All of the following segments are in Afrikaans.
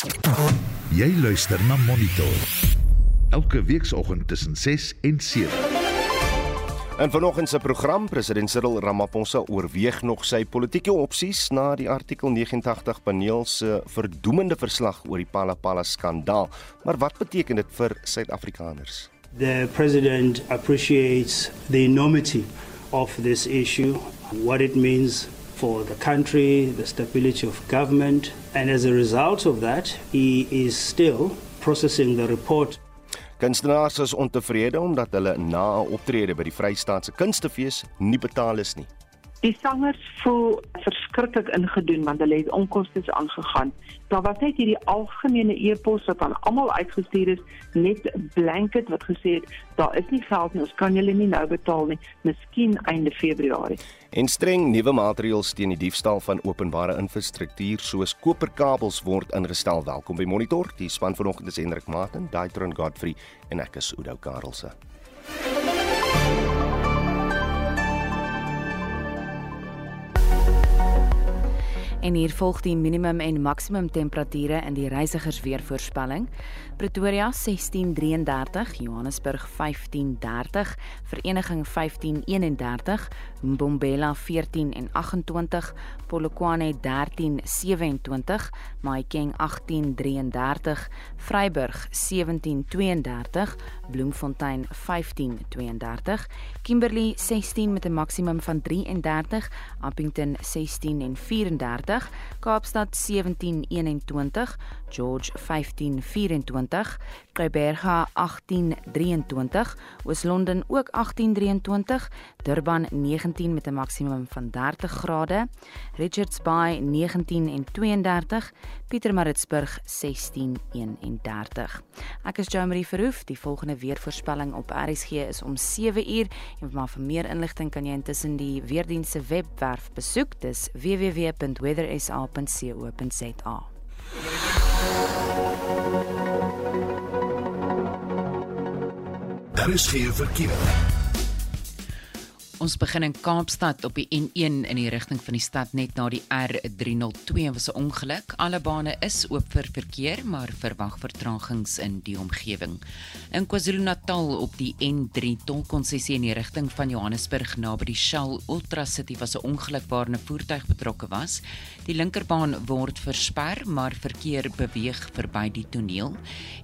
Jy luister na Monitor. Elke weekoggend tussen 6 en 7. In vanoggend se program president Cyril Ramaphosa oorweeg nog sy politieke opsies na die artikel 89 paneel se verdoemende verslag oor die Palapala skandaal. Maar wat beteken dit vir Suid-Afrikaners? The president appreciates the enormity of this issue, what it means for the country, the stability of government, and as a result of that, he is still processing the report. Kunstenaars is ontevrede omdat hulle na 'n optrede by die Vrystaatse Kunstefees nie betaal is nie. Die sangers voel verskriklik ingedoen want hulle het onkoste aangegaan. Daar was net hierdie algemene e-pos wat aan almal uitgestuur is, net 'n blanket wat gesê het daar is nie geld nie, ons kan julle nie nou betaal nie, miskien einde Februarie. En streng nuwe maatreëls teen die diefstal van openbare infrastruktuur soos koperkabels word ingestel. Welkom by Monitor. Die span vanoggend is Hendrik Martin, Daitron Godfrey en ek is Udo Karlse. En hier volg die minimum en maksimum temperature in die reisigersweervoorspelling. Pretoria 1633, Johannesburg 1530, Vereniging 1531, Mbombela 14 en 28, Polokwane 1327, Mahikeng 1833, Vryburg 1732, Bloemfontein 1532, Kimberley 16 met 'n maksimum van 33, Appington 16 en 34, Kaapstad 1721, George 1524, Kruiberga 1823, Oos-London ook 1823, Durban 19 met 'n maksimum van 30 grade, Richards Bay 19 en 32, Pietermaritzburg 16 31. Ek is Jomarie Verhoef. Die volgende weervoorspelling op RSG is om 7 uur en maar vir meer inligting kan jy intussen die weerdienste se webwerf besoek. Dis www.weathersa.co.za. Daar is geen verkeer. Ons begin in Kaapstad op die N1 in die rigting van die stad net na die R302 en was 'n ongeluk. Alle bane is oop vir verkeer, maar verwag vertragings in die omgewing. In KwaZulu-Natal op die N3 tolkonssessie in die rigting van Johannesburg naby die Shell Ultra City was 'n ongeluk waar 'n voertuig betrokke was. Die linkerbaan word versper, maar verkeer beweeg verby die toneel.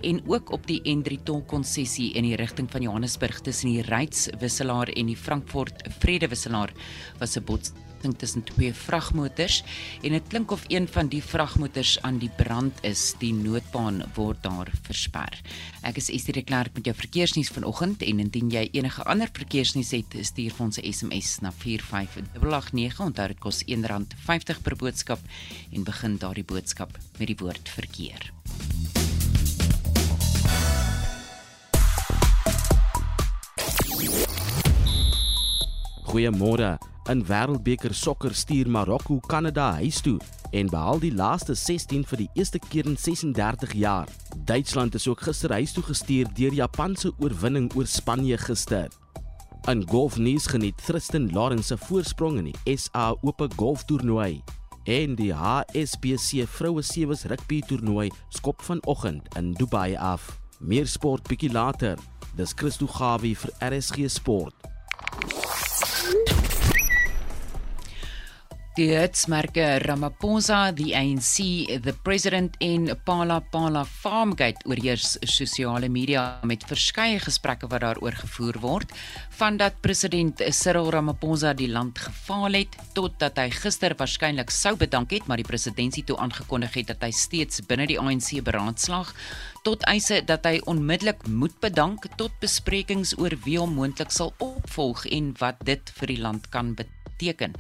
En ook op die N3 tolkonssessie in die rigting van Johannesburg tussen die Ryds wisselaar en die Frankfurt vredewisselaar was 'n botsing tussen twee vragmotors en dit klink of een van die vragmotors aan die brand is. Die noodbaan word daar versper. Ek is Estie de Klerk met jou verkeersnuus vanoggend en indien jy enige ander verkeersnuus het, stuur vir ons 'n SMS na 45889. Onthou dit kos R1.50 per boodskap en begin daardie boodskap met die woord verkeer. Goeiemôre. In Wêreldbeker sokker stuur Marokko Kanada huis toe en behaal die laaste 16 vir die eerste keer in 36 jaar. Duitsland is ook gister huis toe gestuur deur Japan se oorwinning oor Spanje gister. In golfnuus geniet Tristan Lawrence se voorsprong in die SA Ope Golftoernooi en die HSBC vroue sewees rugby toernooi skop vanoggend in Dubai af. Meer sport bietjie later. Dis Christo Gawie vir RSG Sport. Die hitsmerke Ramaphosa, die ANC, the President en Pala Pala Farmgate oorheers sosiale media met verskeie gesprekke wat daaroor gevoer word, van dat president Cyril Ramaphosa die land gefaal het tot dat hy gister waarskynlik sou bedank het, maar die presidentsie toe aangekondig het dat hy steeds binne die ANC beraadslaag tot eise dat hy onmiddellik moet bedank tot besprekings oor wie hom moontlik sal opvolg en wat dit vir die land kan beteken beteken.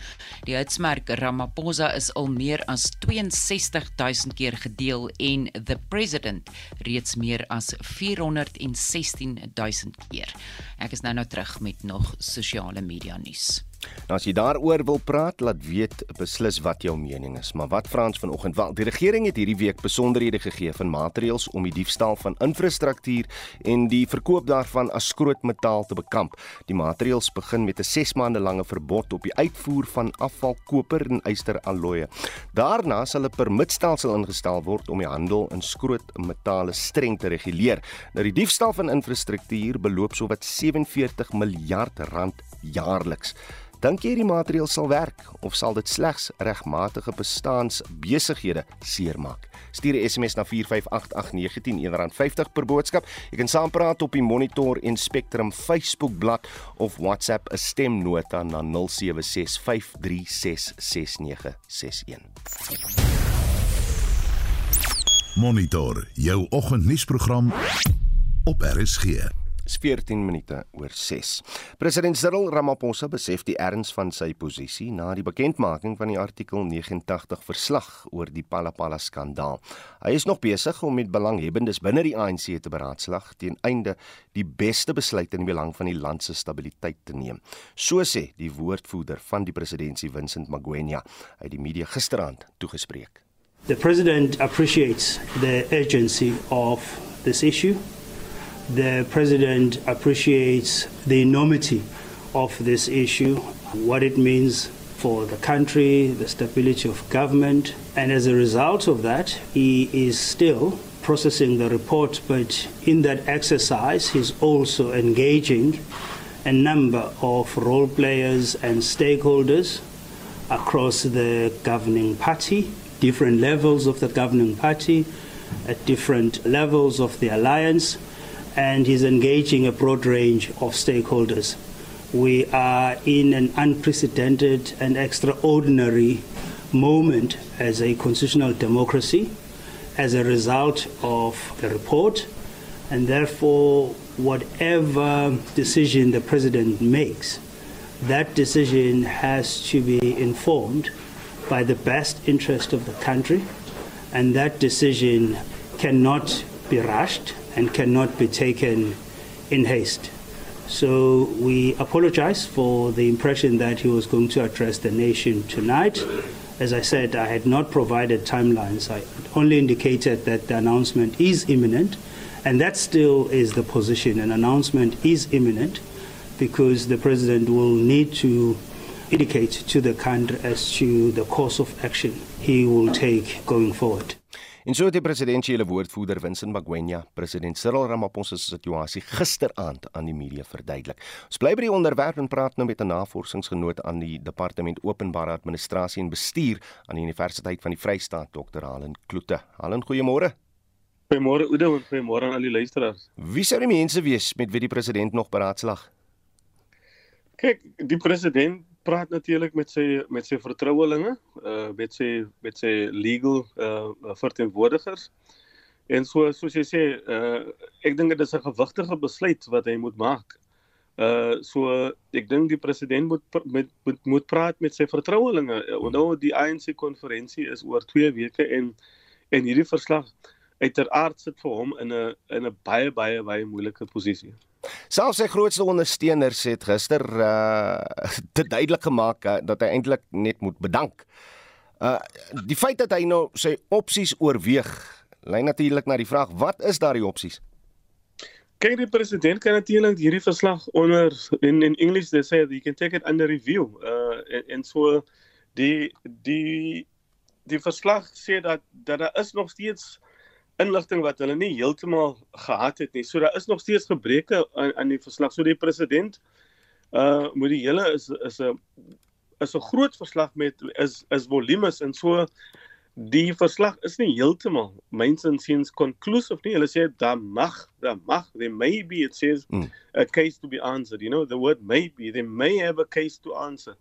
Die hitsmerk Ramaphosa is al meer as 62000 keer gedeel en the president reeds meer as 416000 keer. Ek is nou nou terug met nog sosiale media nuus. Nou as jy daaroor wil praat, laat weet beslis wat jou mening is. Maar wat Frans vanoggend wel, die regering het hierdie week besonderhede gegee van maatreëls om die diefstal van infrastruktuur en die verkoop daarvan as skrootmetaal te bekamp. Die maatreëls begin met 'n 6 maande lange verbod op die uitvoer van afvalkoper en ysteralloye. Daarna sal 'n permitstelsel ingestel word om die handel in skrootmetale streng te reguleer. Nou die diefstal van infrastruktuur beloop sowat 47 miljard rand jaarliks. Dink jy die maatreël sal werk of sal dit slegs regmatige bestaansbesighede seermaak? Stuur 'n SMS na 4588919 R50 per boodskap. Jy kan saampraat op die Monitor en Spectrum Facebook bladsy of WhatsApp 'n stemnota na 0765366961. Monitor jou oggendnuusprogram op RSG is 14 minute oor 6. President Cyril Ramaphosa besef die erns van sy posisie na die bekendmaking van die artikel 89 verslag oor die Palapala skandaal. Hy is nog besig om met belanghebbendes binne die ANC te beraadslag teen einde die beste besluit in die belang van die land se stabiliteit te neem. So sê die woordvoerder van die presidentsie Vincent Magwenya uit die media gisteraand toegespreek. The president appreciates the urgency of this issue the president appreciates the enormity of this issue, what it means for the country, the stability of government, and as a result of that, he is still processing the report, but in that exercise, he's also engaging a number of role players and stakeholders across the governing party, different levels of the governing party, at different levels of the alliance and he's engaging a broad range of stakeholders. We are in an unprecedented and extraordinary moment as a constitutional democracy as a result of the report, and therefore, whatever decision the president makes, that decision has to be informed by the best interest of the country, and that decision cannot be rushed and cannot be taken in haste. So we apologize for the impression that he was going to address the nation tonight. As I said, I had not provided timelines. I only indicated that the announcement is imminent, and that still is the position. An announcement is imminent because the president will need to indicate to the country as to the course of action he will take going forward. En so het die presidentsiële woordvoerder Vincent Magwenya president Cyril Ramaphosa se situasie gisteraand aan die media verduidelik. Ons bly by die onderwerp en praat nou met 'n navorsingsgenoot aan die Departement Openbare Administrasie en Bestuur aan die Universiteit van die Vrystaat, Dr. Halen Kloete. Halen, goeiemôre. Goeiemôre Oude en goeiemôre aan al die luisteraars. Wie sou die mense wees met wie die president nog beraadslag? Kyk, die president praat natuurlik met sy met sy vertrouelinge, uh met sy met sy legal uh verteenwoordigers. En so soos jy sê, uh ek dink dit is 'n gewigtige besluit wat hy moet maak. Uh so ek dink die president moet met moet, moet praat met sy vertrouelinge. Onthou die ANC konferensie is oor 2 weke en en hierdie verslag uiteraard sit vir hom in 'n in 'n baie baie baie moeilike posisie. Selfs sy grootste ondersteuners het gister uh te duidelik gemaak uh, dat hy eintlik net moet bedank. Uh die feit dat hy nou sy opsies oorweeg, lei natuurlik na die vraag wat is daardie opsies? Kyk die president kan natuurlik hierdie verslag onder in in English they say you can take it under review. Uh en, en so die die die verslag sê dat dat daar is nog steeds inligting wat hulle nie heeltemal gehad het nie. So daar is nog steeds gebreke aan aan die verslag. So die president uh moet die hele is is 'n is 'n groot verslag met is is volumes en so die verslag is nie heeltemal myns en sins conclusive nie. Hulle sê daar mag daar mag there may be it says mm. a case to be answered. You know the word may be they may have a case to answer.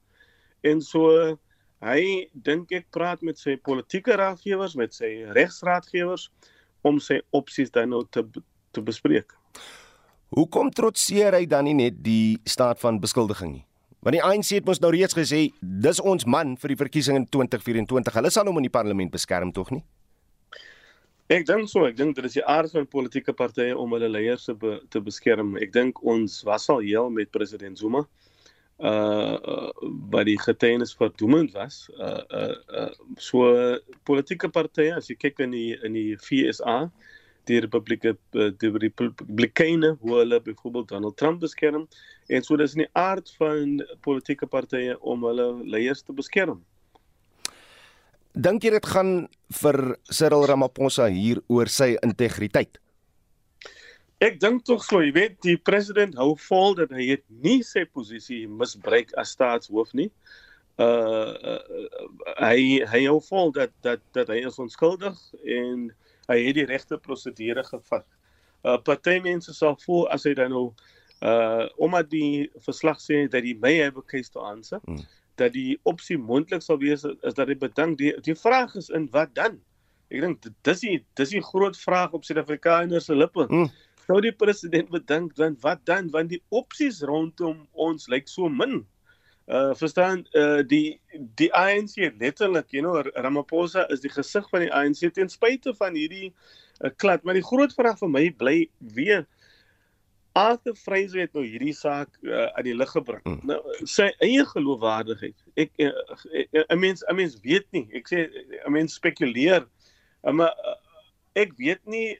En so hy dink ek praat met sy politieke raadgewers, met sy regsraadgewers om sy opsies dan nou te te bespreek. Hoekom trotseer hy dan nie net die staat van beskuldiging nie? Want die ANC het mos nou reeds gesê dis ons man vir die verkiesing in 2024. Hulle sal hom in die parlement beskerm tog nie? Ek dink so, ek dink dit is die aard van politieke partye om hulle leiers te be, te beskerm. Ek dink ons was al heel met president Zuma. uh, uh wat die getuienis verdoemend was. Uh uh, uh so politieke partye as jy kyk in die in die FSA die Republieke die Republikeine hoe hulle byvoorbeeld Donald Trump beskerm en so dis in die aard van politieke partye om hulle leiers te beskerm. Dink jy dit gaan vir Cyril Ramaphosa hier oor sy integriteit? Ek dink tog so, jy weet, die president hou vol dat hy het nie sy posisie misbruik as staatshoof nie. Uh, uh hy hy hou vol dat dat dat hy is onskuldig en hy het die regte prosedure gevat. Uh partymense sal voel as hy dan nou uh omdat die verslag sê dat hy may have a case to answer, hmm. dat die opsie moontlik sal wees is dat hy bedank die die vraag is in wat dan? Ek dink dis die dis die groot vraag op Suid-Afrikaners se lippe. Hmm sou die president bedink dan wat dan want die opsies rondom ons lyk so min. Uh verstaan uh die die ANC letterlik, you know, Ramaphosa is die gesig van die ANC ten spyte van hierdie uh, klad, maar die groot vraag vir my bly weer Arthur Fraser het nou hierdie saak uh, aan die lig gebring. Mm. Nou sy eie geloofwaardigheid. Ek 'n uh, uh, mens 'n mens weet nie. Ek sê 'n mens spekuleer. Uh, maar uh, ek weet nie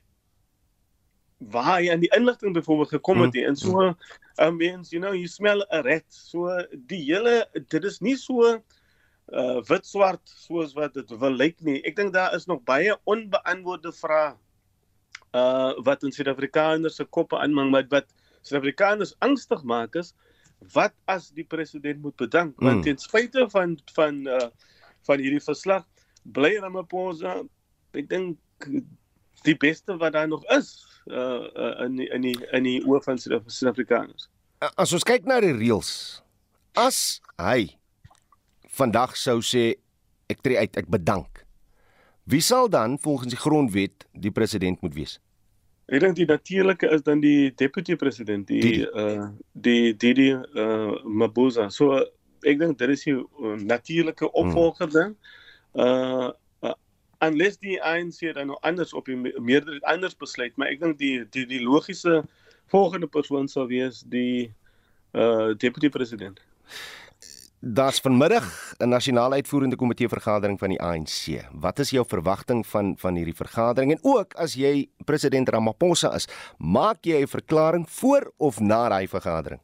waar hy aan die inligting byvoorbeeld gekom het mm. en so um, mens you know you smell a rat so die hele dit is nie so uh wit swart soos wat dit wil lyk nie ek dink daar is nog baie onbeantwoorde vrae uh wat in Suid-Afrikaners se koppe aanmang met wat Suid-Afrikaners angstig maak is wat as die president moet bedank mm. want ten spyte van van uh van hierdie verslag bly Ramaphosa ek dink die beste wat daar nog is uh, uh in die, in die in die oë van Suid-Afrikaners. As ons kyk na die reëls, as hy vandag sou sê ek tree uit, ek bedank. Wie sal dan volgens die grondwet die president moet wees? Ek dink die natuurlike is dan die deputy president, die Didi. uh die die die uh Mabuza. So ek dink dit is die uh, natuurlike opvolger dan. Hmm. Uh unless die ANC dan nou anders op die meerderheid anders besluit, maar ek dink die die die logiese volgende persoon sal wees die uh deputy president. Daar's vanmiddag 'n nasionale uitvoerende komitee vergadering van die ANC. Wat is jou verwagting van van hierdie vergadering en ook as jy president Ramaphosa is, maak jy 'n verklaring voor of na daai vergadering?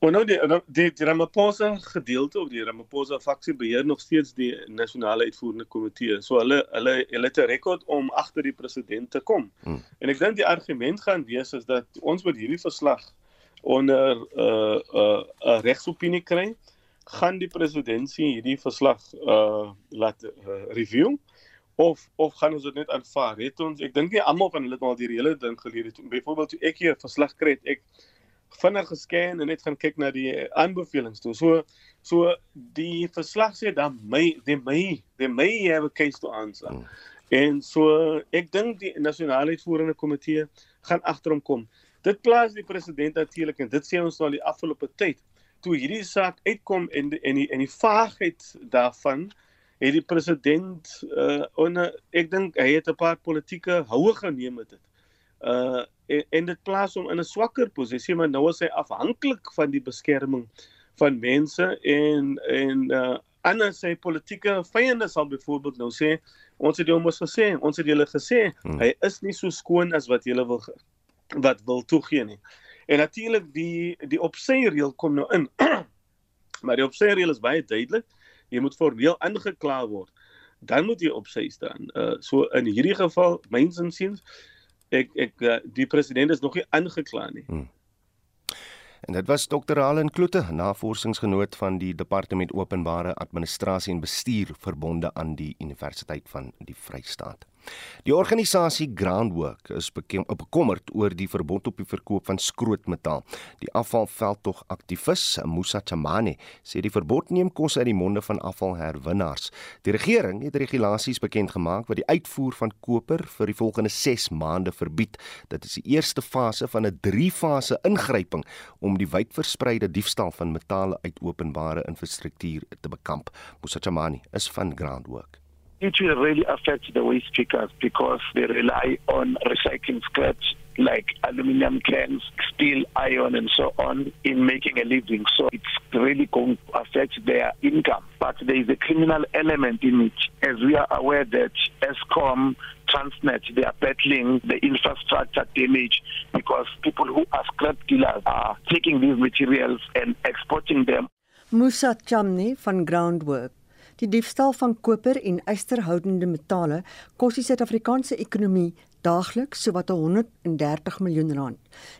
Maar nou die die, die Ramaphosa gedeelte of die Ramaphosa faksie beheer nog steeds die nasionale uitvoerende komitee. So hulle hulle hulle het 'n rekord om agter die president te kom. Hmm. En ek dink die argument gaan wees is dat ons met hierdie verslag onder 'n uh, 'n uh, 'n uh, regsopinie kry, gaan die presidentsie hierdie verslag uh laat uh, review of of gaan ons dit net aanvaar? Het ons ek dink nie almal van hulle het al die hele ding geleer het. Byvoorbeeld toe ek hier 'n verslag kry het ek vinnig gescan en net gaan kyk na die aanbevelings toe. So so die verslag sê dan my die my die my have a case to answer. Hmm. En so ek dink die nasionale uitvoerende komitee gaan agter hom kom. Dit plaas die president natuurlik en dit sê ons nou al die afgelope tyd toe hierdie saak uitkom en en die en die vaagheid daarvan het die president uh onder ek dink hy het 'n paar politieke houe geneem met dit. Uh en, en dit plaas hom in 'n swakker posisie maar nou is hy afhanklik van die beskerming van mense en en uh anders sy politieke vyande sal byvoorbeeld nou sê ons het hom mos gesê ons het julle gesê hmm. hy is nie so skoon as wat julle wil wat wil toegee nie en natuurlik die die opsy reël kom nou in maar die opsy reël is baie duidelik jy moet formeel aangekla word dan moet jy opsy staan uh so in hierdie geval myns insiens ek ek eh, die president is nog nie aangekla nie. Hmm. En dit was Dr. Allen Kloete, navorsingsgenoot van die Departement Openbare Administrasie en Bestuur verbonde aan die Universiteit van die Vrystaat. Die organisasie Groundwork is bekommerd oor die verbod op die verkoop van skrootmetaal. Die afvalveldtog aktivis Musa Chamane sê die verbod neem kos uit die monde van afvalherwinnaars. Die regering het regulasies bekend gemaak wat die uitvoer van koper vir die volgende 6 maande verbied. Dit is die eerste fase van 'n 3-fase ingryping om die wydverspreide diefstal van metale uit openbare infrastruktuur te bekamp. Musa Chamane is van Groundwork it will really affect the waste pickers because they rely on recycling scraps like aluminum cans, steel, iron, and so on in making a living. So it's really going to affect their income. But there is a criminal element in it, as we are aware that ESCOM, Transnet, they are battling the infrastructure damage because people who are scrap dealers are taking these materials and exporting them. Musa Chamni van Groundwork Die diefstal van koper en ysterhoudende metale kos die Suid-Afrikaanse ekonomie daagliks sowat 130 miljoen rand.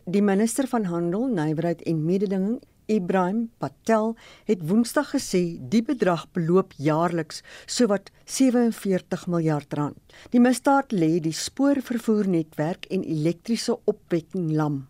Die minister van Handel, Nywerheid en Mededinging, Ibrahim Patel, het Woensdag gesê die bedrag beloop jaarliks sowat 47 miljard rand. Die misdaad lê die spoorvervoernetwerk en elektriese opwekking lam.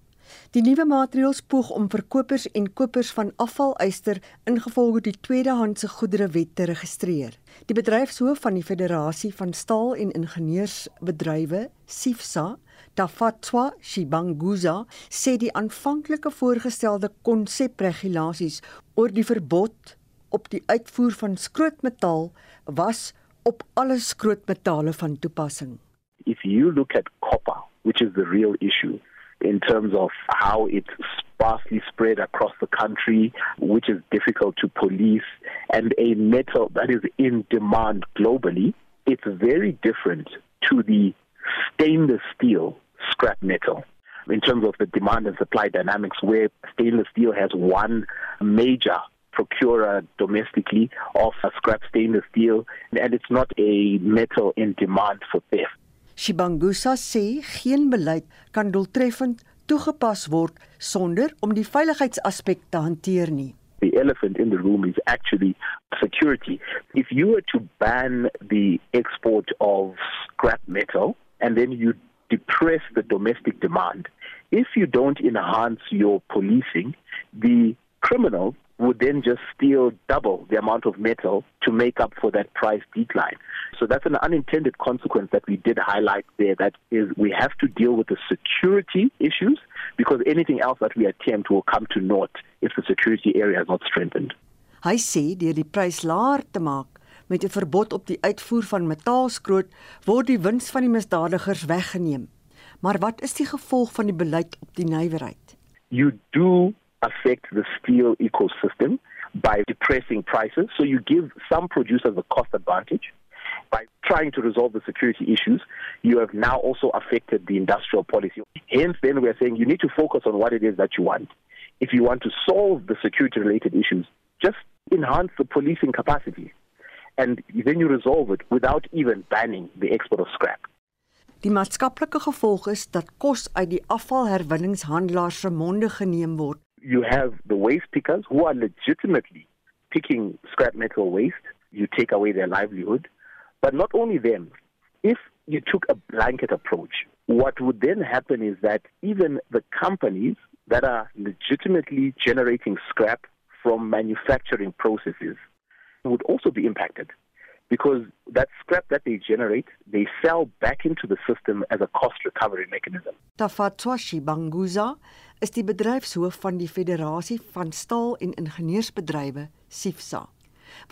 Die nuwe maatreëls poog om verkopers en kopers van afvalyster ingevolge die tweedehandse goedere wet te registreer. Die bedryfshoof van die Federasie van Staal en Ingenieursbedrywe, SIFSA, Tafatswa Shibanguza, sê die aanvanklike voorgestelde konsepregulasies oor die verbod op die uitvoer van skrootmetaal was op alle skrootmetale van toepassing. If you look at copper, which is the real issue, in terms of how it's sparsely spread across the country, which is difficult to police, and a metal that is in demand globally, it's very different to the stainless steel scrap metal in terms of the demand and supply dynamics, where stainless steel has one major procurer domestically of scrap stainless steel, and it's not a metal in demand for theft. Shibangusa sê geen beleid kan doeltreffend toegepas word sonder om die veiligheidsaspek te hanteer nie. The elephant in the room is actually security. If you were to ban the export of scrap metal and then you depress the domestic demand, if you don't enhance your policing, the criminals would then just steal double the amount of metal to make up for that price decline. So that's an unintended consequence that we did highlight there that is we have to deal with the security issues because anything else that we attempt will come to naught if the security area is not strengthened. Hy sê deur die prys laer te maak met 'n verbod op die uitvoer van metaalskroot word die wins van die misdadigers weggeneem. Maar wat is die gevolg van die beleid op die nywerheid? You do affect the steel ecosystem by depressing prices. So you give some producers a cost advantage. By trying to resolve the security issues, you have now also affected the industrial policy. Hence, then we're saying you need to focus on what it is that you want. If you want to solve the security related issues, just enhance the policing capacity. And then you resolve it without even banning the export of scrap. Die maatskaplike gevolg is dat kos uit die afvalherwinningshandelaars se monde geneem word you have the waste pickers who are legitimately picking scrap metal waste. You take away their livelihood. But not only them, if you took a blanket approach, what would then happen is that even the companies that are legitimately generating scrap from manufacturing processes would also be impacted because that scrap that they generate, they sell back into the system as a cost recovery mechanism. Tafatwashi Banguza is die bedryfshoof van die Federasie van Staal en Ingenieursbedrywe, SIFSA.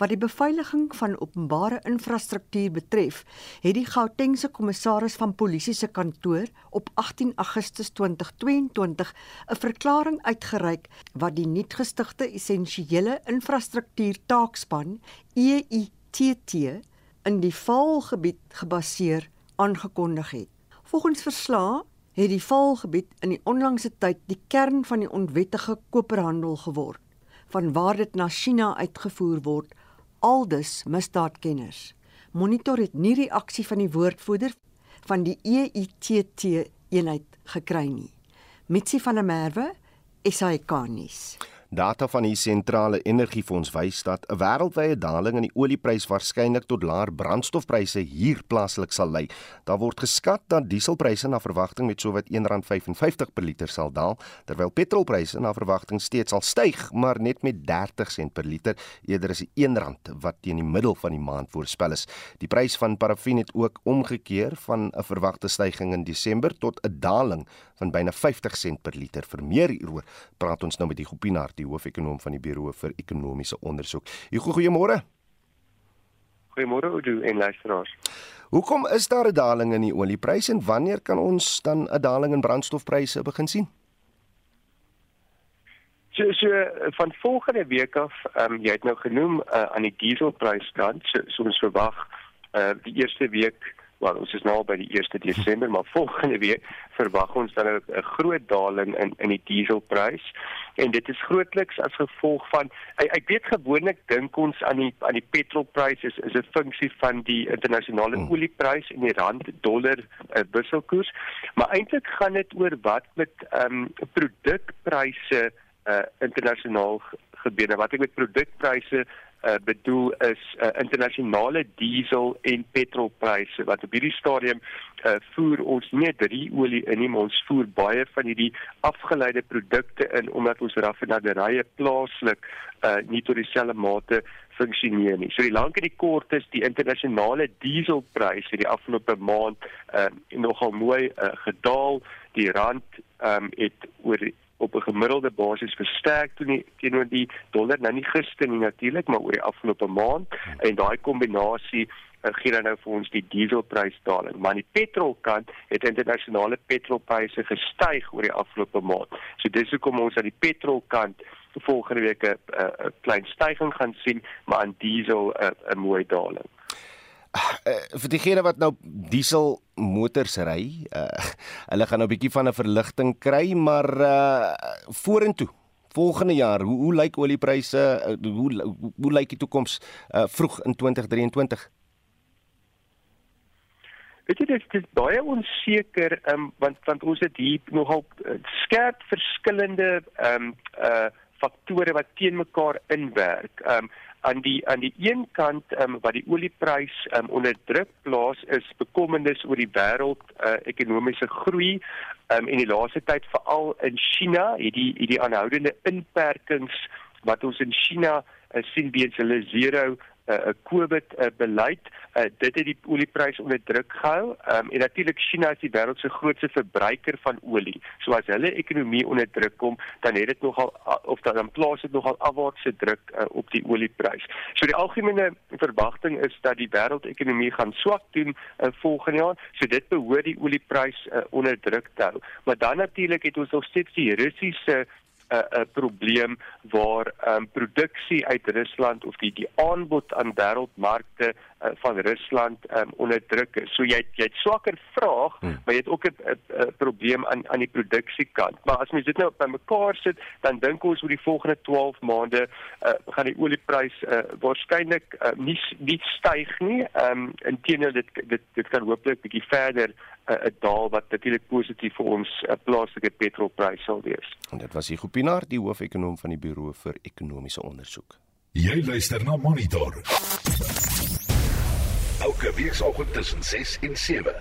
Wat die beveiliging van openbare infrastruktuur betref, het die Gautengse kommissaris van polisie se kantoor op 18 Augustus 2022 'n verklaring uitgereik wat die nuutgestigte essensiële infrastruktuur taakspan EI TT in die Vaalgebied gebaseer aangekondig het. Volgens verslae het die Vaalgebied in die onlangse tyd die kern van die onwettige koperhandel geword, vanwaar dit na China uitgevoer word, aldus misdaadkenners. Monitor het nie reaksie van die woordvoerder van die EITT eenheid gekry nie. Mitsi van der Merwe, SAK-nuus. Data van die sentrale energiefonds wys dat 'n wêreldwye daling in die olieprys waarskynlik tot laer brandstofpryse hier plaaslik sal lei. Daar word geskat dat dieselpryse na verwagting met sowat R1.55 per liter sal daal, terwyl petrolpryse na verwagting steeds sal styg, maar net met 30 sent per liter eerder as die R1 wat teen die middel van die maand voorspel is. Die prys van parafin het ook omgekeer van 'n verwagte stygings in Desember tot 'n daling van byna 50 sent per liter. Vir meer hieroor praat ons nou met die Gopinaar die hoofekonoom van die Buro vir Ekonomiese Onderzoek. Hugo, goeiemôre. Goeiemôre Oudo en luisteraars. Hoekom is daar 'n daling in die oliepryse en wanneer kan ons dan 'n daling in brandstofpryse begin sien? So so van volgende week af, ehm um, jy het nou genoem uh, aan die dieselpryskant, so, so ons verwag uh die eerste week wel ons is nou by die 1 Desember maar volgende week verwag ons dan 'n groot daling in in die dieselprys en dit is grootliks as gevolg van ek, ek weet gewoonlik dink ons aan die aan die petrolprys is is 'n funksie van die internasionale hmm. olieprys en die rand dollar uh, wisselkoers maar eintlik gaan dit oor wat met ehm um, produkpryse uh, internasionaal gebeur wat ek met produkpryse uh, bedoel is uh, internasionale diesel en petrolpryse wat op hierdie stadium uh, voer ons nie drie olie in nie maar ons voer baie van hierdie afgeleide produkte in omdat ons raffinaderye plaaslik uh, nie tot dieselfde mate funksioneer nie. So die lank en die kort is die internasionale dieselpryse die afgelope maand uh, nogal mooi uh, gedaal. Die rand um, het oor op 'n gemiddelde basis versterk teenoor die dollar. Nou nie gister nie natuurlik maar oor die afgelope maand. En daai kombinasie uh, gee dan nou vir ons die dieselprysdaling maar aan die petrolkant het internasionale petrolpryse gestyg oor die afgelope maand. So dis hoekom ons aan die petrolkant volgende week 'n klein stygings gaan sien maar aan diesel 'n mooi daling uh, vir diegene wat nou diesel motors ry, uh, hulle gaan nou 'n bietjie van 'n verligting kry, maar uh, vorentoe volgende jaar, hoe hoe lyk oliepryse? Uh, hoe hoe, hoe lyk die toekoms uh, vroeg in 2023? Dit is dit is baie onseker um, want want ons het hier nogal skerp verskillende ehm um, uh faktore wat teen mekaar inwerk. Ehm um, aan die aan die een kant um, wat die olieprys um, onder druk plaas is bekommernis oor die wêreld uh, ekonomiese groei. Um, en die laaste tyd veral in China het die het die aanhoudende inperkings wat ons in China uh, sien weens hulle zero uh, COVID uh, beleid. Uh, dit het die oliepryse onder druk gehou. Um, en natuurlik China is die wêreld se grootste verbruiker van olie. So as hulle ekonomie onder druk kom, dan het dit nogal of dan plaas dit nogal afwaartse druk uh, op die olieprys. So die algemene verwagting is dat die wêreldekonomie gaan swak doen uh, volgende jaar. So dit behoort die olieprys uh, onder druk te hou. Maar dan natuurlik het ons nog steeds die Russiese 'n uh, 'n probleem waar ehm um, produksie uit Rusland of die die aanbod aan wêreldmarkte uh, van Rusland ehm um, onder druk is. So jy jy het swakker vraag, hmm. maar jy het ook 'n probleem aan aan die produksiekant. Maar as mens dit nou bymekaar sit, dan dink ons oor die volgende 12 maande uh, gaan die olieprys uh, waarskynlik uh, nie nie styg nie. Ehm um, inteendeel dit dit dit kan hooplik bietjie verder 'n uh, daal wat natuurlik positief vir ons uh, plaaslike petrolprys sal wees. En dit was Hugo Pinaar, die hoofekonoom van die Buro vir Ekonomiese Onderzoek. Jy luister na Monitor. Elke weekoggend tussen 6 en 7.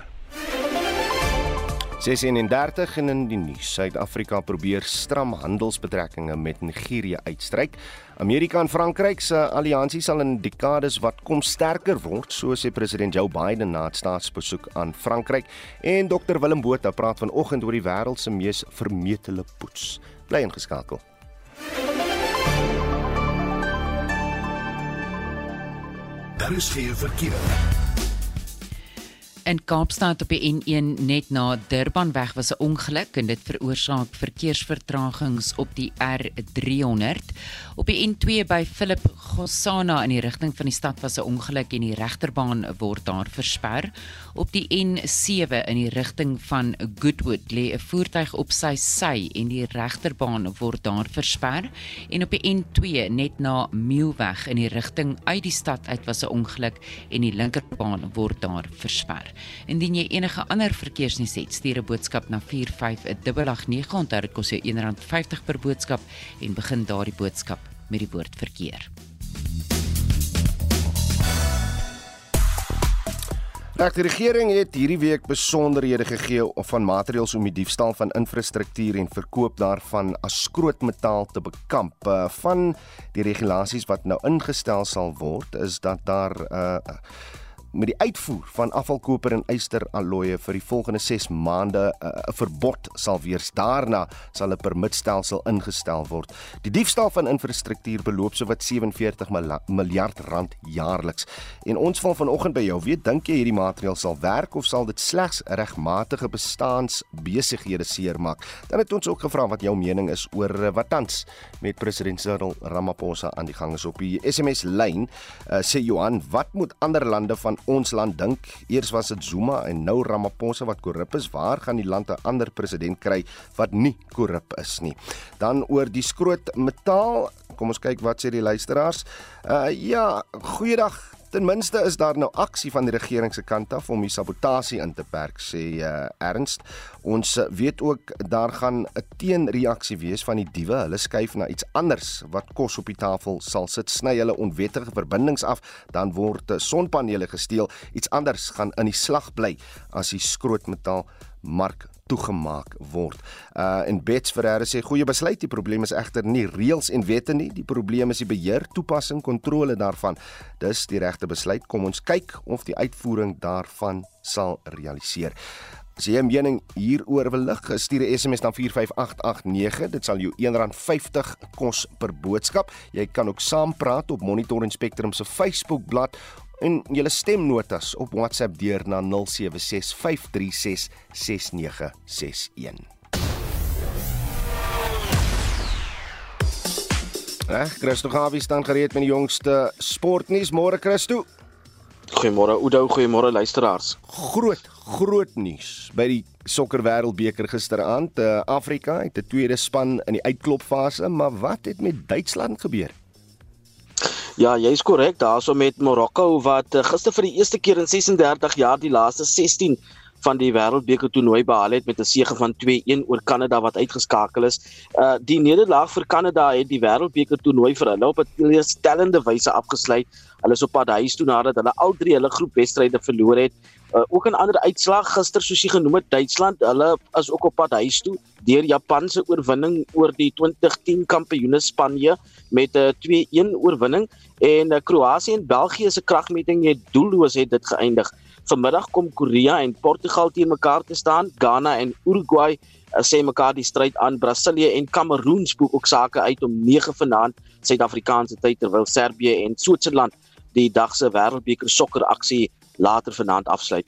36 en in die nuus. Suid-Afrika probeer stram handelsbetrekkinge met Nigerië uitstryk. Amerika en Frankryk se alliansie sal in dekades wat kom sterker word, so sê president Joe Biden na 'n staatsbesoek aan Frankryk. En Dr Willem Botha praat vanoggend oor die wêreld se mees vermetele poets. Bly ingeskakel. Daar is geen verkeer. In Kaapstad op die N1 net na Durbanweg was 'n ongeluk en dit veroorsaak verkeersvertragings op die R300. Op die N2 by Philip Gossana in die rigting van die stad was 'n ongeluk en die regterbaan word daar versper. Op die N7 in die rigting van Goodwood lê 'n voertuig op sy sy en die regterbaan word daar versper. En op die N2 net na Mielweg in die rigting uit die stad uit was 'n ongeluk en die linkerbaan word daar versper. Indien jy enige ander verkeersnuus het, stuur 'n boodskap na 45889 onthou dit kos jou R1.50 per boodskap en begin daardie boodskap met die woord verkeer. Reg die regering het hierdie week besonderhede gegee van materiale om die diefstal van infrastruktuur en verkoop daarvan as skrootmetaal te bekamp. Uh, van die regulasies wat nou ingestel sal word is dat daar 'n uh, met die uitvoer van afvalkoper en ysteralloye vir die volgende 6 maande eh, 'n uh, verbod sal wees. Daarna sal 'n permitstelsel ingestel word. Die diefstal van infrastruktuur beloop sowat 47 miljard rand jaarliks. En ons wil vanoggend by jou weet, dink jy hierdie maatreël sal werk of sal dit slegs regmatige bestaansbesighede seermaak? Dan het ons ook gevra wat jou mening is oor eh, wat tans met president Cyril Ramaphosa aan die gang is op die SMS lyn. Uh, sê Johan, wat moet ander lande van ons land dink? Eers was dit Zuma en nou Ramaphosa wat korrup is. Waar gaan die land 'n ander president kry wat nie korrup is nie? Dan oor die skroot metaal. Kom ons kyk wat sê die luisteraars. Uh ja, goeiedag. Ten minste is daar nou aksie van die regering se kant af om die sabotasie in te perk, sê uh, Ernst. Ons uh, weet ook daar gaan 'n teenreaksie wees van die diewe. Hulle skuif na iets anders wat kos op die tafel sal sit, sny hulle onwettige verbindings af, dan word uh, sonpanele gesteel. Iets anders gaan in die slag bly as die skrootmetaal mark toegemaak word. Uh en Bets Ferreira sê goeie besluit, die probleem is egter nie reëls en wette nie, die probleem is die beheer, toepassing, kontrole daarvan. Dis die regte besluit. Kom ons kyk of die uitvoering daarvan sal realiseer. As jy 'n mening hieroor wil lig, stuur 'n SMS na 45889. Dit sal jou R1.50 kos per boodskap. Jy kan ook saampraat op Monitor en Spectrum se Facebookblad en julle stemnotas op WhatsApp deur na 0765366961. Reg, Christo Gawie staan gereed met die jongste sportnuus. Môre Christo. Goeiemôre Oudo, goeiemôre luisteraars. Groot, groot nuus by die sokker wêreldbeker gisteraand. Uh, Afrika het 'n tweede span in die uitklopfase, maar wat het met Duitsland gebeur? Ja, jy's korrek. Daarso met Marokko wat eh, gister vir die eerste keer in 36 jaar die laaste 16 van die wêreldbeker toernooi behaal het met 'n sege van 2-1 oor Kanada wat uitgeskakel is. Uh die nederlaag vir Kanada het die wêreldbeker toernooi vir hulle op 'n teleurstellende wyse afgesluit. Hulle is op pad huis toe nadat hulle al drie hulle groepwedstryde verloor het. Uh, ook 'n ander uitslag gister soos jy genoem het Duitsland, hulle is ook op pad huis toe deur Japan se oorwinning oor die 2010 kampioene Spanje met 'n 2-1 oorwinning. En uh, Kroasie en België se kragmeting het doelloos het dit geëindig. Vanmiddag kom Korea en Portugal teen mekaar te staan, Ghana en Uruguay uh, sê mekaar die stryd aan. Brasilië en Kameroen spook ook sake uit om 9 vanaand Suid-Afrikaanse tyd terwyl Servië en Switserland die dag se wêreldbeker sokker aksie later vanaand afsluit.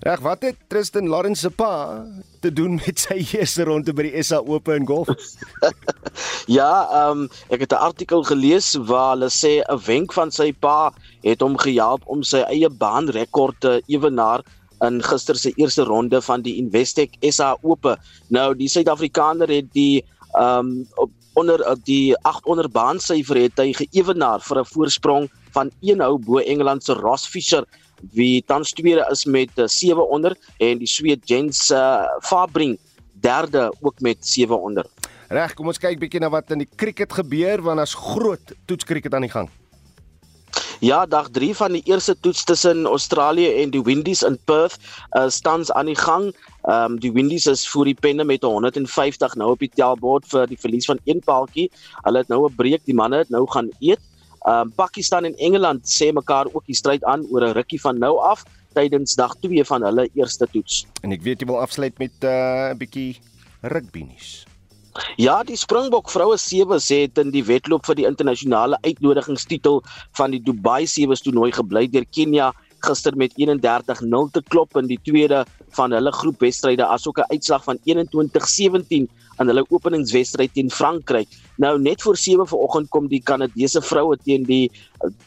Reg, wat het Tristan Lawrence se pa te doen met sy eerste ronde by die SA Open in golf? ja, ehm um, ek het 'n artikel gelees waar hulle sê 'n wenk van sy pa het hom gehelp om sy eie baanrekord te ewenaar in gister se eerste ronde van die Investec SA Open. Nou die Suid-Afrikaner het die ehm um, onder die 800 baansyfer het hy geëwenaar vir 'n voorsprong van 1 hou bo Engeland se Ross Fisher wie tans tweede is met 700 eh, en die Sweed Jens uh, Fabring derde ook met 700. Reg, kom ons kyk bietjie na wat in die cricket gebeur want as groot toetskriket aan die gang. Ja, dag 3 van die eerste toets tussen Australië en die Windies in Perth uh, staan aan die gang. Ehm um, die Windies is voor die penne met 150 nou op die tellbord vir die verlies van een paaltjie. Hulle het nou 'n breek, die manne het nou gaan eet. Ehm um, Pakistan en Engeland sê mekaar ook die stryd aan oor 'n rukkie van nou af tydens dag 2 van hulle eerste toets. En ek weet jy wil afsluit met eh, 'n uh, bietjie rugby nuus. Ja, die Springbok vroue sewe sê het in die wedloop vir die internasionale uitnodigingstitel van die Dubai Sevens toernooi gebly deur Kenia gister met 31-0 te klop in die tweede van hulle groepwedstryde asook 'n uitslag van 21-17 in hulle openingswedstryd teen Frankryk. Nou net voor 7 vanoggend kom die Kanadese vroue teen die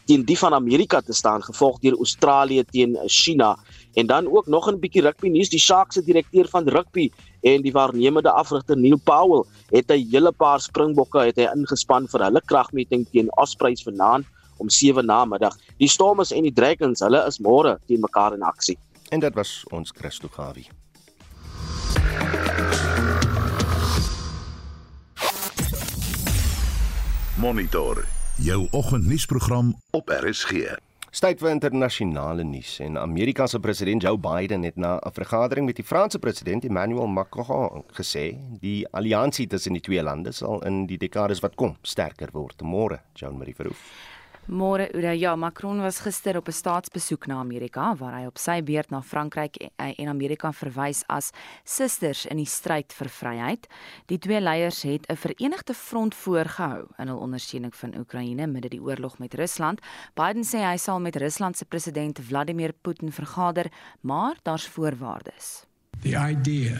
teen die van Amerika te staan, gevolg deur Australië teen China. En dan ook nog 'n bietjie rugby nuus, die Sharks se direkteur van rugby en die waarnemende afrigter Neil Powell het 'n hele paar Springbokke het hy ingespan vir hulle kragmeting teen Ospreys vanaand om 7 na middag. Die Stormers en die Dragons, hulle is môre teen mekaar in aksie. En dit was ons Christo Gawie. Monitor jou oggendnuusprogram op RSG. Tyd vir internasionale nuus en Amerika se president Joe Biden het na 'n vergadering met die Franse president Emmanuel Macron gesê die alliansie tussen die twee lande sal in die dekades wat kom sterker word. Môre, Jean Marie Verhoef. Môre Ura ja, Macron was gister op 'n staatsbesoek na Amerika waar hy op sy beurt na Frankryk en Amerika verwys as susters in die stryd vir vryheid. Die twee leiers het 'n verenigde front voorgehou in hul ondersteuning van Oekraïne midde die oorlog met Rusland. Biden sê hy sal met Rusland se president Vladimir Putin vergader, maar daar's voorwaardes. The idea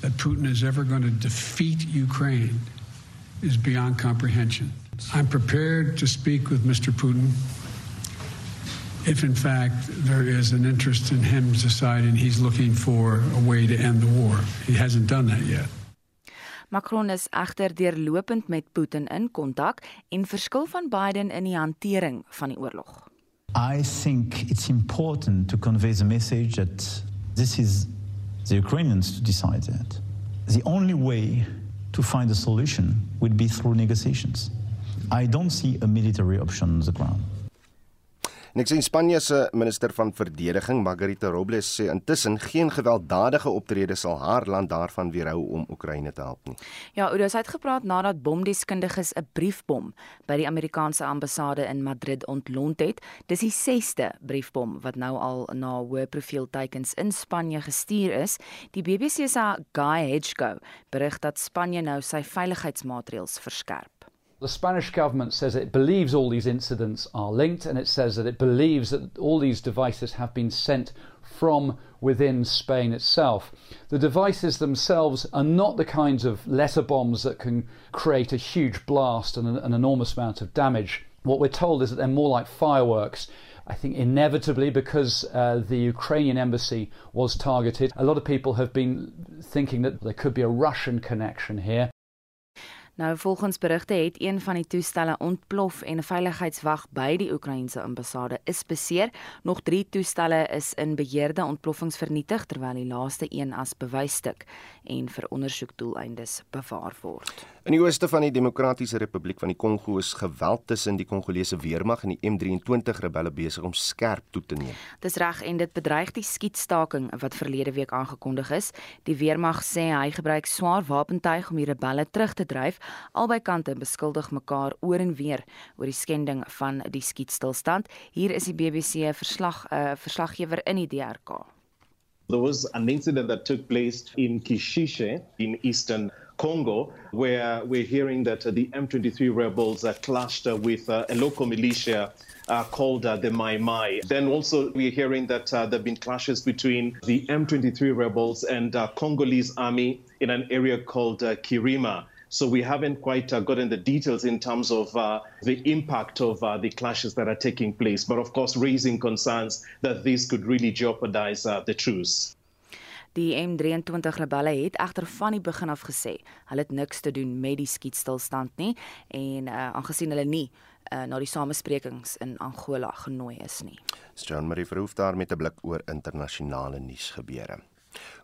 that Putin is ever going to defeat Ukraine is beyond comprehension. I'm prepared to speak with Mr. Putin if, in fact, there is an interest in him deciding he's looking for a way to end the war. He hasn't done that yet. Macron is egter deurlopend met Putin in kontak en verskil van Biden in die hantering van die oorlog. I think it's important to convey the message that this is the Ukrainians to decide that. The only way to find a solution would be through negotiations. I don't see a military option on the ground. Niks in Spanje se minister van verdediging, Margarita Robles, sê intussen geen gewelddadige optrede sal haar land daarvan weerhou om Oekraïne te help nie. Ja, Oudos het gepraat nadat bomdeskundiges 'n briefbom by die Amerikaanse ambassade in Madrid ontlont het. Dis die 6ste briefbom wat nou al na hoë profiel teikens in Spanje gestuur is. Die BBC se Guy Hedgecoe berig dat Spanje nou sy veiligheidsmaatreëls verskerp. The Spanish government says it believes all these incidents are linked, and it says that it believes that all these devices have been sent from within Spain itself. The devices themselves are not the kinds of letter bombs that can create a huge blast and an, enormous amount of damage. What we're told is that they're more like fireworks. I think inevitably, because uh, the Ukrainian embassy was targeted, a lot of people have been thinking that there could be a Russian connection here. Nou volgens berigte het een van die toestelle ontplof en 'n veiligheidswag by die Oekraïense ambassade is beseer. Nog 3 toestelle is in beheerde ontploffings vernietig terwyl die laaste een as bewysstuk en vir ondersoekdoeleindes bewaar word. In die ooste van die Demokratiese Republiek van die Kongo is geweld tussen die Kongolese weermag en die M23 rebelle besig om skerp toe te neem. Dis reg en dit bedreig die skietstaking wat verlede week aangekondig is. Die weermag sê hy gebruik swaar wapentuig om die rebelle terug te dryf. Albei kante beskuldig mekaar oor en weer oor die skending van die skietstilstand. Hier is die BBC verslag 'n uh, eh, verslaggewer in die DRK. There was an incident that took place in Kishishe in eastern Congo, where we're hearing that uh, the M23 rebels uh, clashed uh, with uh, a local militia uh, called uh, the Mai Mai. Then also we're hearing that there have been clashes between the M23 rebels and Congolese army in an area called Kirima. So we haven't quite uh, gotten the details in terms of uh, the impact of uh, the clashes that are taking place, but of course raising concerns that this could really jeopardize the truce. Die M23 rebelle het egter van die begin af gesê hulle het niks te doen met die skietstilstand nie en uh, aangesien hulle nie uh, na die samesprekings in Angola genooi is nie. John Marie Verhoef daar met 'n blik oor internasionale nuusgebeure.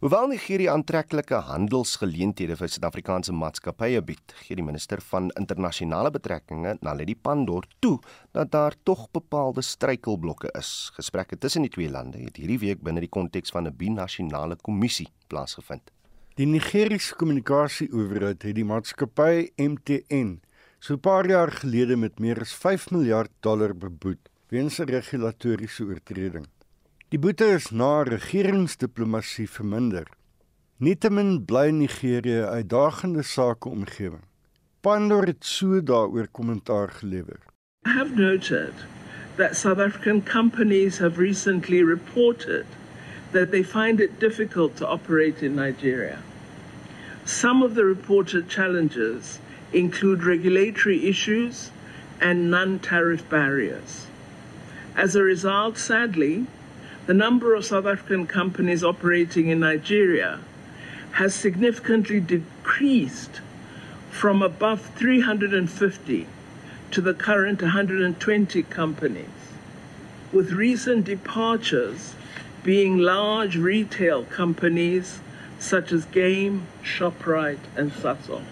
Hoewel Nigerië aantreklike handelsgeleenthede vir Suid-Afrikaanse maatskappye bied, gee die minister van internasionale betrekkinge, Naledi Pandor, toe dat daar tog bepaalde struikelblokke is. Gesprekke tussen die twee lande het hierdie week binne die konteks van 'n binasionale kommissie plaasgevind. Die Nigeriese kommunikasie-owerheid het die maatskappy MTN so 'n paar jaar gelede met meer as 5 miljard dollar beboet weens 'n regulatoriese oortreding. Die boete is na regeringsdiplomatie verminder. Nietemin bly Nigerië 'n uitdagende sakeomgewing. Pandor het so daaroor kommentaar gelewer. I have noted that South African companies have recently reported that they find it difficult to operate in Nigeria. Some of the reported challenges include regulatory issues and non tariff barriers. As a result, sadly, the number of South African companies operating in Nigeria has significantly decreased from above 350 to the current 120 companies, with recent departures being large retail companies such as Game, ShopRite, and Sasol.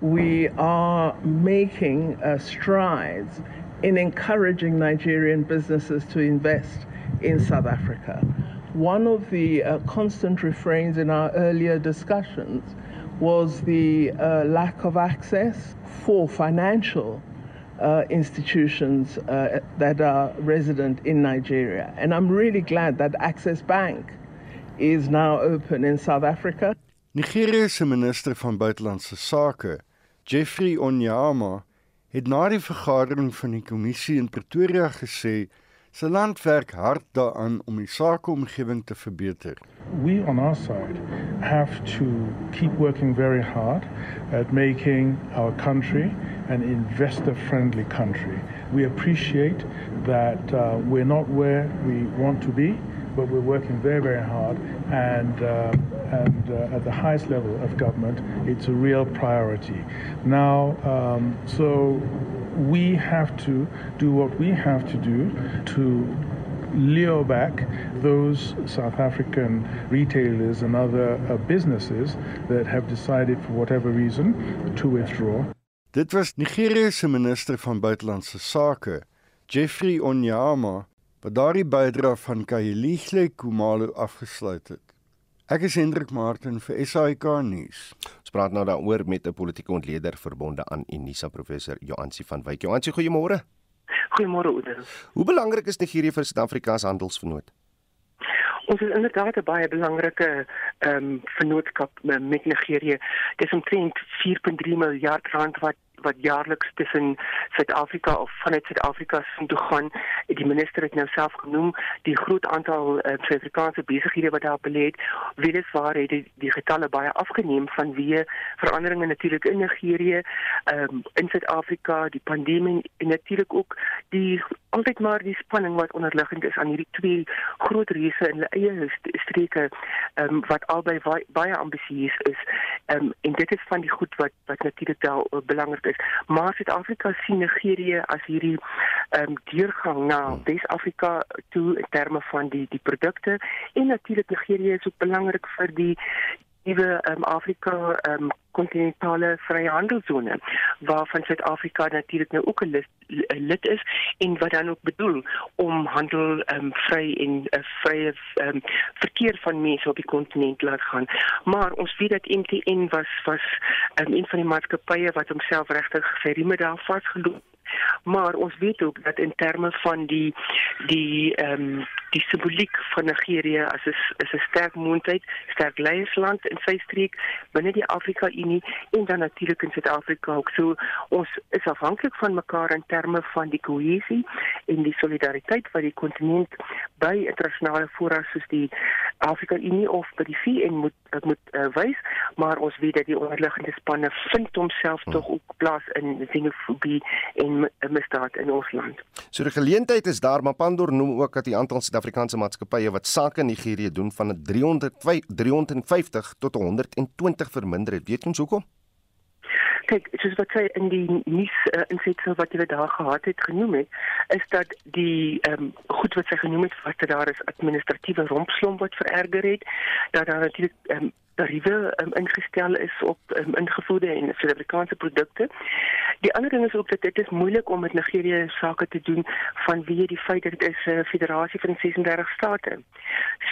We are making uh, strides in encouraging Nigerian businesses to invest in South Africa. One of the uh, constant refrains in our earlier discussions was the uh, lack of access for financial uh, institutions uh, that are resident in Nigeria. And I'm really glad that Access Bank is now open in South Africa. Nigeria se minister van buitelandse sake, Jeffrey Onyama, het na die vergadering van die kommissie in Pretoria gesê land werk hard daaraan om die sakeomgewing te verbeter. We on our side have to keep working very hard at making our country an investor-friendly country. We appreciate that uh, we're not where we want to be, but we're working very, very hard, and uh, and uh, at the highest level of government, it's a real priority. Now, um, so we have to do what we have to do to lure back those South African retailers and other uh, businesses that have decided, for whatever reason, to withdraw. Dit was Nigeria se minister van buitelandse sake, Jeffrey Onyama, wat daardie bydra van Kayihle Kumalo afgesluit het. Ek is Hendrik Martin vir SAK nuus. Praat nou daaroor met 'n politieke ontleder verbonde aan Unisa professor Joansi van Wyk. Joansi, goeiemôre. Goeiemôre Oude. Hoe belangrik is Nigerië vir Suid-Afrika se handelsvernoot? Ons is inderdaad 'n baie belangrike ehm um, vennootskap met Nigerië. Dis omtrent 4.3 miljard rand wat wat jaarliks tussen Suid-Afrika of vanuit Suid-Afrika sin toe gaan. Die minister het nou self genoem die groot aantal uh, Suid-Afrikaanse besighede wat daar belê het. Weliswaar het die, die getalle baie afgeneem vanweë veranderinge natuurlik in Nigerië, um, in Suid-Afrika, die pandemie en natuurlik ook die altyd maar die spanning wat onderliggend is aan hierdie twee groot reëse in hulle eie streke um, wat albei baie ambisieus is. Um, en dit is van die goed wat wat natuurlik wel uh, belangrik is. Maar Suid-Afrika sien Nigerië as hierdie um, deurgang na Wes-Afrika toe in terme van die die produkte. En natuurlik Nigerië is ook belangrik vir die nuwe um, Afrika um, kontinentale vryhandelsone waarvan Suid-Afrika natuurlik nou ook 'n lid, lid is en wat dan ook bedoel om handel um, vry en 'n uh, vrye um, verkeer van mense op die kontinent laat gaan. Maar ons weet dat MTN was was um, een van die maatskappye wat homself regtig sy rime daar vasgeloop maar ons weet ook dat in terme van die die ehm um, die simboliek van Nigerië as 'n is 'n sterk moondheid, sterk leiersland in sy streek binne die Afrika Unie en dan natuurlik in Suid-Afrika ook. So ons is afhanklik van mekaar in terme van die kohesie en die solidariteit wat die kontinent by internasionale fora soos die Afrika Unie of by die VN moet moet uh, wys, maar ons weet dat die onderliggende spanne vind homself hmm. tog ook plaas in xenofobie en 'n misdaad in ons land. So die geleentheid is daar, maar Pandor noem ook dat die aantal Suid-Afrikaanse maatskappye wat sake in Nigerië doen van 350 tot 120 verminder het. Weet ons hoekom? Kyk, soos wat sy in die nuus uh, insetsel wat jy daar gehad het genoem het, is dat die ehm um, goed wat sy genoem het, wat daar is administratiewe rompslomp wat vererger het, dat daar natuurlik ehm um, tariewe um, ingestel is op um, ingevoerde en Suid-Afrikaanse produkte. Die ander ding is ook dat dit is moeilik om met Nigerië sake te doen vanweë die feit dat dit is 'n uh, federasie van 36 state.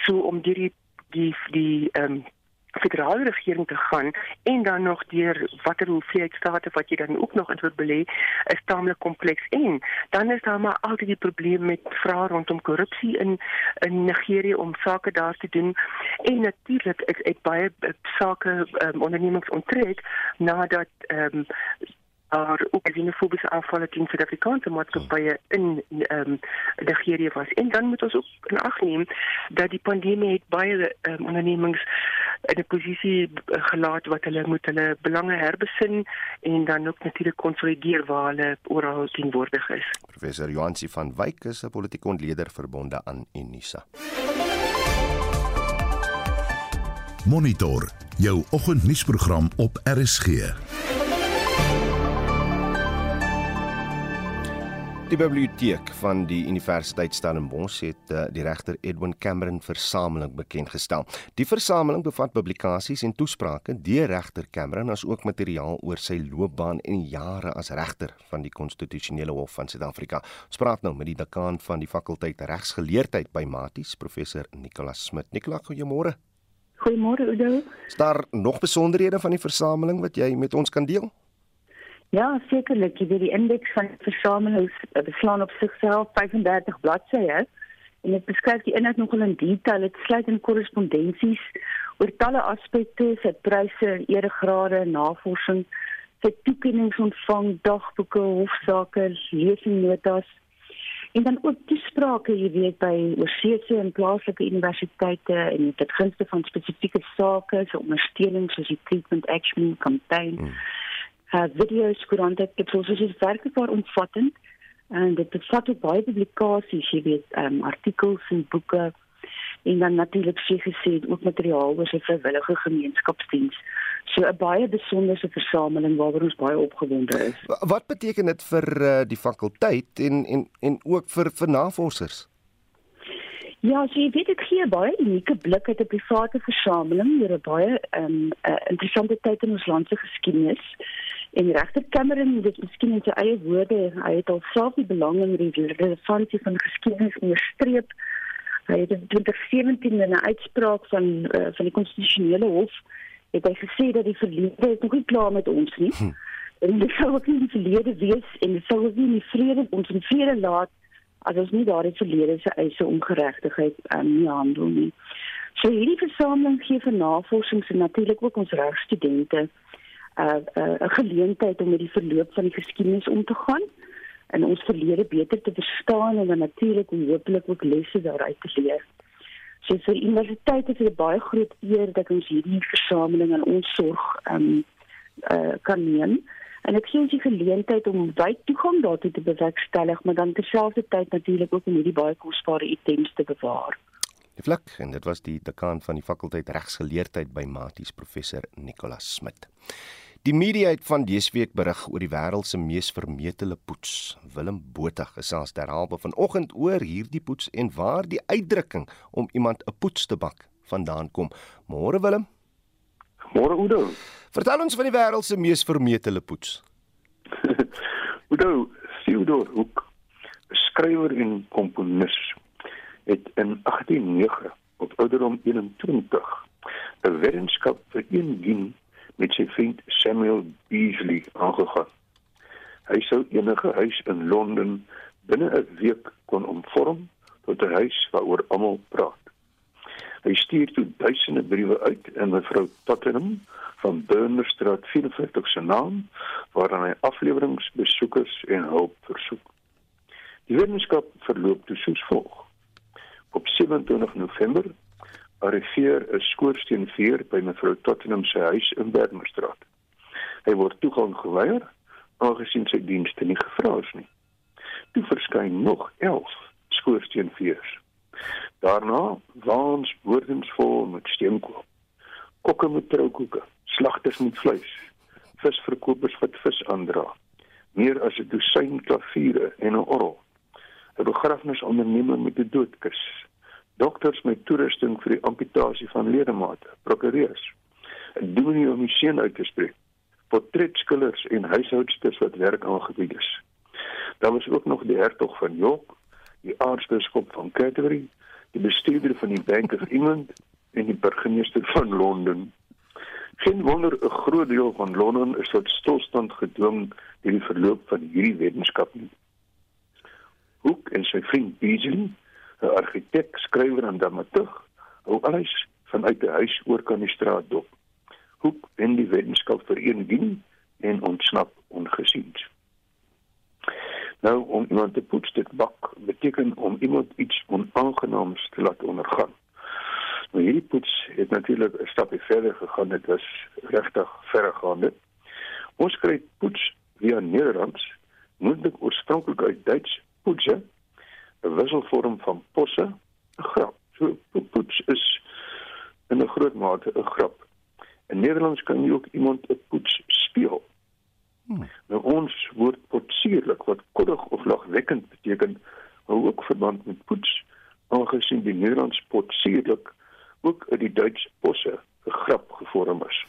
So om die die die ehm um, federale regering te gaan en dan nog deur watter hoeveelheid state wat jy dan ook nog in wil belê is taamlik kompleks. En dan is daar maar altyd die probleem met vrae rondom korrupsie in in Nigerië om sake daar te doen. En natuurlik is ek baie sake um, ondernemings onttrek nadat ehm um, daar ook xenofobiese aanvalle teen Suid-Afrikaanse maatskappye in ehm um, Nigerië was. En dan moet ons ook in ag neem dat die pandemie het baie um, ondernemings in 'n posisie eh, gelaat wat hulle moet hulle belange herbesin en dan ook natuurlik konsolideer waar hulle oral teenwoordig is. Professor Joansi van Wyk is 'n politieke ontleder verbonde aan Unisa. Monitor jou oggendnuusprogram op RSG. Die biblioteek van die Universiteit Stellenbosch het uh, die regter Edwin Cameron versameling bekend gestel. Die versameling bevat publikasies en toesprake deur regter Cameron asook materiaal oor sy loopbaan en jare as regter van die konstitusionele hof van Suid-Afrika. Ons praat nou met die dekaan van die fakulteit regsgeleerdheid by Maties, professor Nicolas Smit. Nicolas, goeiemôre. Goeiemôre Udo. Is daar nog besonderhede van die versameling wat jy met ons kan deel? Ja, sekerlik. Jy weet die indeks van versamelings eh, beslaan op sigself 35 bladsye en dit beskryf die inhoud nogal in detail. Dit sluit in korrespondensies oor talle aspekte, sy pryse, eregrade, navorsing, sy toekennings ontvang, dagboeke, hofsaake, lesingnotas en dan ook toesprake, jy weet by oorsese en plaaslike universiteite en dit gunste van spesifieke sake, so ondersteuning soos die treatment action campaign. Hmm. Uh video's, koerante, dit is soos werklik omvattend en dit bevat ook baie publikasies, jy weet, um, artikels en boeke en dan natuurlik sê gesê ook materiaal oor sy vrywillige gemeenskapsdiens. So 'n baie besonderse versameling waaroor ons baie opgewonde is. Wat beteken dit vir uh, die fakulteit en en en ook vir vir navorsers? Ja, so jy weet ek gee baie unieke blik uit 'n private versameling oor 'n baie um, uh, interessante tyd in ons land se geskiedenis. En regter Cameron, dit miskien in sy eie woorde, hy het al self die belang in die relevantie van geskiedenis onderstreep. Hy het in 2017 in 'n uitspraak van uh, van die konstitusionele hof het hy gesê dat die verlede nog nie klaar met ons nie. Hm. En dit sou ook nie die verlede wees en dit sou ook nie die vrede ons in vrede laat as ons nie daardie verlede se eise ongeregtigheid um, nie handel nie. So hierdie versameling gee vir navorsings en natuurlik ook ons regstudente 'n 'n uh, geleentheid om met die verloop van die geskiedenis om te gaan en ons verlede beter te verstaan en dan natuurlik om hopelik ook lesse daaruit te leer. So vir universiteite is dit baie groot eer dat ons hierdie versameling aan ons sorg um, uh, kan neem. En ek sien die geleentheid om wyd toegang daartoe te bewerkstellig, maar dan terselfdertyd natuurlik ook om hierdie baie kosbare items te bewaar. Die vlak en dit was die dekaan van die fakulteit regsgeleerdheid by Maties professor Nicolas Smit. Die media het van dese week berig oor die wêreld se mees vermetele poets. Willem Botha gesels derhalwe vanoggend oor hierdie poets en waar die uitdrukking om iemand 'n poets te bak vandaan kom. Môre Willem. Môre Oudo. Vertel ons van die wêreld se mees vermetele poets. Oudo, Theodor Hoek, skrywer en komponis, 2009 op ouderdom 21 'n wetenskap vir een dien met sy vriend Samuel Beasley aangegaan. Hy sou enige huis in Londen binne 'n week kon omvorm tot 'n huis waaroor almal praat. Hy stuur toe duisende briewe uit in mevrou Tottenham van Burnerstraat 44 se naam waaraan hy afleweringsbesoekers en hulp versoek. Die wetenskap verloop toe soos volg. Op 27 November arriveer 'n skoorsteenveer by mevrou Tottenham se huis in Bergmerstraat. Hy word toegang geweier aangesien sy dienste nie gevra is nie. Toe verskyn nog 11 skoorsteenveers. Daarna waans wordens vol met steenkool. Kokke met troukoeke, slagters met vleis, visverkopers wat vis aandra. Meer as 'n dosyn klaviere en 'n orgel. 'n Begrafnisondernemer met 'n doodkus dokters met toerusting vir die amputasie van ledemate, prokureurs. Doen nie om die seën uit te spreek. Portretskillers en huishoudsters wat werk aangebied is. Daar was ook nog die hertog van York, die aartsbiskop van Canterbury, die bestuurder van die Bank of England en die burgemeester van Londen. Geen wonder 'n groot deel van Londen is tot stilstand gedwing deur die verloop van hierdie wetenskap. Hoek en sy vriend Beasley 'n argitek, skrywer en dramaturg, hou alles vanuit 'n huis oor kan die straat dop. Hoek en die wetenskap verenig en ontsnap ongesiens. Nou om iemand te poets dit bak beteken om iemand iets onaangenaams te laat ondergaan. Nou hierdie poets het natuurlik 'n stapie verder gegaan. Dit was regtig verregaande. Ons kry poets via Nederlands, moontlik oorspronklik uit Duits, poetse 'n wisselvorm van posse, 'n grap. So poets is in 'n groot mate 'n grap. In Nederlands kan jy ook iemand 'n poets speel. Hmm. Nou ons woord potsierlik wat koddig of lagwekkend beteken, hou ook verband met poets, aangesien die Nederlands potsierlik ook uit die Duits posse 'n grap gevorm is.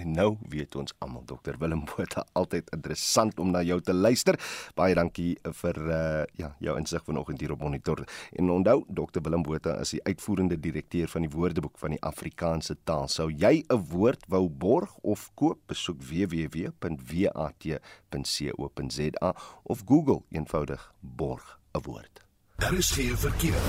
En Nou weet ons almal Dr Willem Botha altyd interessant om na jou te luister. Baie dankie vir uh ja, jou insig vanoggend hier op monitor. En onthou Dr Willem Botha is die uitvoerende direkteur van die Woordeboek van die Afrikaanse taal. Sou jy 'n woord wou borg of koop, besoek www.wat.co.za of Google eenvoudig borg 'n woord. Daar is geen verkeer.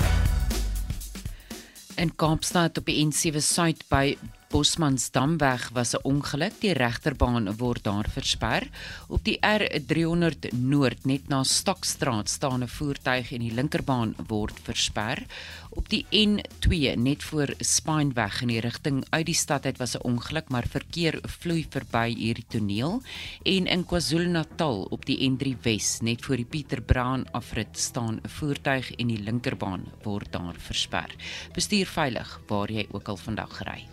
In Kaapstad op die N7 Suid by Bosmansdamweg was 'n ongeluk. Die regterbaan word daar versper. Op die R300 Noord net na Stokstraat staan 'n voertuig en die linkerbaan word versper. Op die N2 net voor Spineweg in die rigting uit die stad uit was 'n ongeluk, maar verkeer vloei verby hierdie toneel. En in KwaZulu-Natal op die N3 Wes net voor die Pieter Brown afrit staan 'n voertuig en die linkerbaan word daar versper. Bestuur veilig waar jy ook al vandag ry.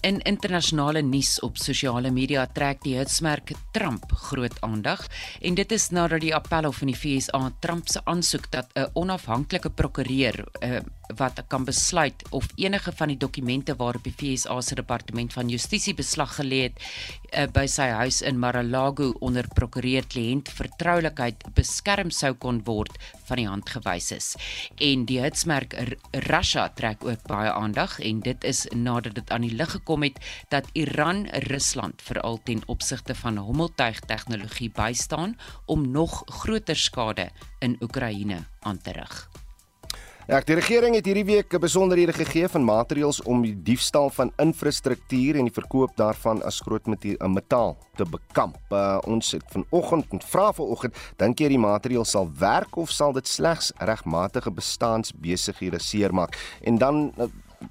In internasionale nuus op sosiale media trek die hitsmerk Trump groot aandag en dit is nadat die appelhof van die FSA Trump se aansoek dat 'n onafhanklike prokureur uh, wat kan besluit of enige van die dokumente waarop die FSA se departement van justisie beslag gelê het uh, by sy huis in Mar-a-Lago onder prokureur kliënt vertroulikheid beskerm sou kon word van die hand gewys is. En die hitsmerk Russia trek ook baie aandag en dit is nadat dit aan die lig gekom het dat Iran Rusland veral ten opsigte van hommeltuig tegnologie bystaan om nog groter skade in Oekraïne aan te rig. Ja, die regering het hierdie week besonderhede gegee van maatreëls om die diefstal van infrastruktuur en die verkoop daarvan as groot metaal te bekamp. Uh, ons het vanoggend en vra vanoggend, dink jy die maatreël sal werk of sal dit slegs regmatige bestaansbesighede seermaak? En dan uh,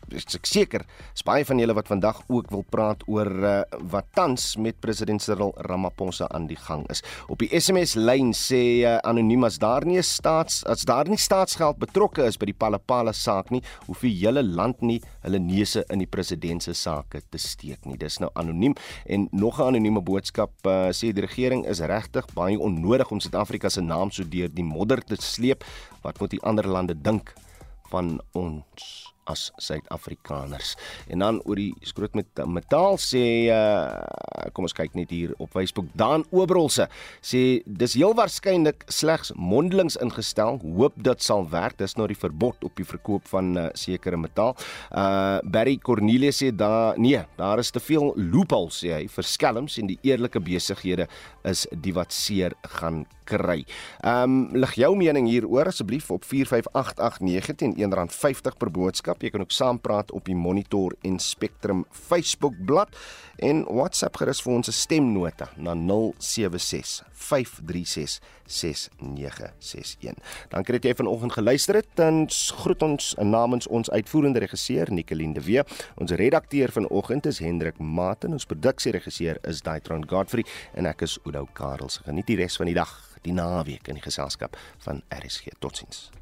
ek seker is baie van julle wat vandag ook wil praat oor uh, wat tans met president Cyril Ramaphosa aan die gang is. Op die SMS lyn sê uh, anoniem as daar nie staats as daar nie staatsgeld betrokke is by die Palapala saak nie, hoef die hele land nie hulle neuse in die president se sake te steek nie. Dis nou anoniem en nog 'n anonieme boodskap uh, sê die regering is regtig baie onnodig om Suid-Afrika se naam so deur die modder te sleep. Wat moet die ander lande dink van ons? As Suid-Afrikaners. En dan oor die skroot met metaal sê uh kom ons kyk net hier op Facebook. Dan Oberholse sê dis heel waarskynlik slegs mondelings ingestel. Hoop dit sal werk. Dis nou die verbod op die verkoop van uh, sekere metaal. Uh Barry Cornelius sê daar nee, daar is te veel loopholes sê hy vir skelms en die eerlike besighede is die wat seer gaan kry. Ehm um, lig jou mening hieroor asseblief op 45889 teen R1.50 per boodskap. Jy kan ook saampraat op die Monitor en Spectrum Facebook bladsy en WhatsApp gerus vir ons 'n stemnota na 076 536 6961. Dankie dat jy vanoggend geluister het. Ons groet ons namens ons uitvoerende regisseur Nicoline de Wee. Ons redakteur vanoggend is Hendrik Maten. Ons produksieregisseur is Daitron Godfrey en ek is Oudou Karels. Geniet die res van die dag, die naweek in die geselskap van RSG. Totsiens.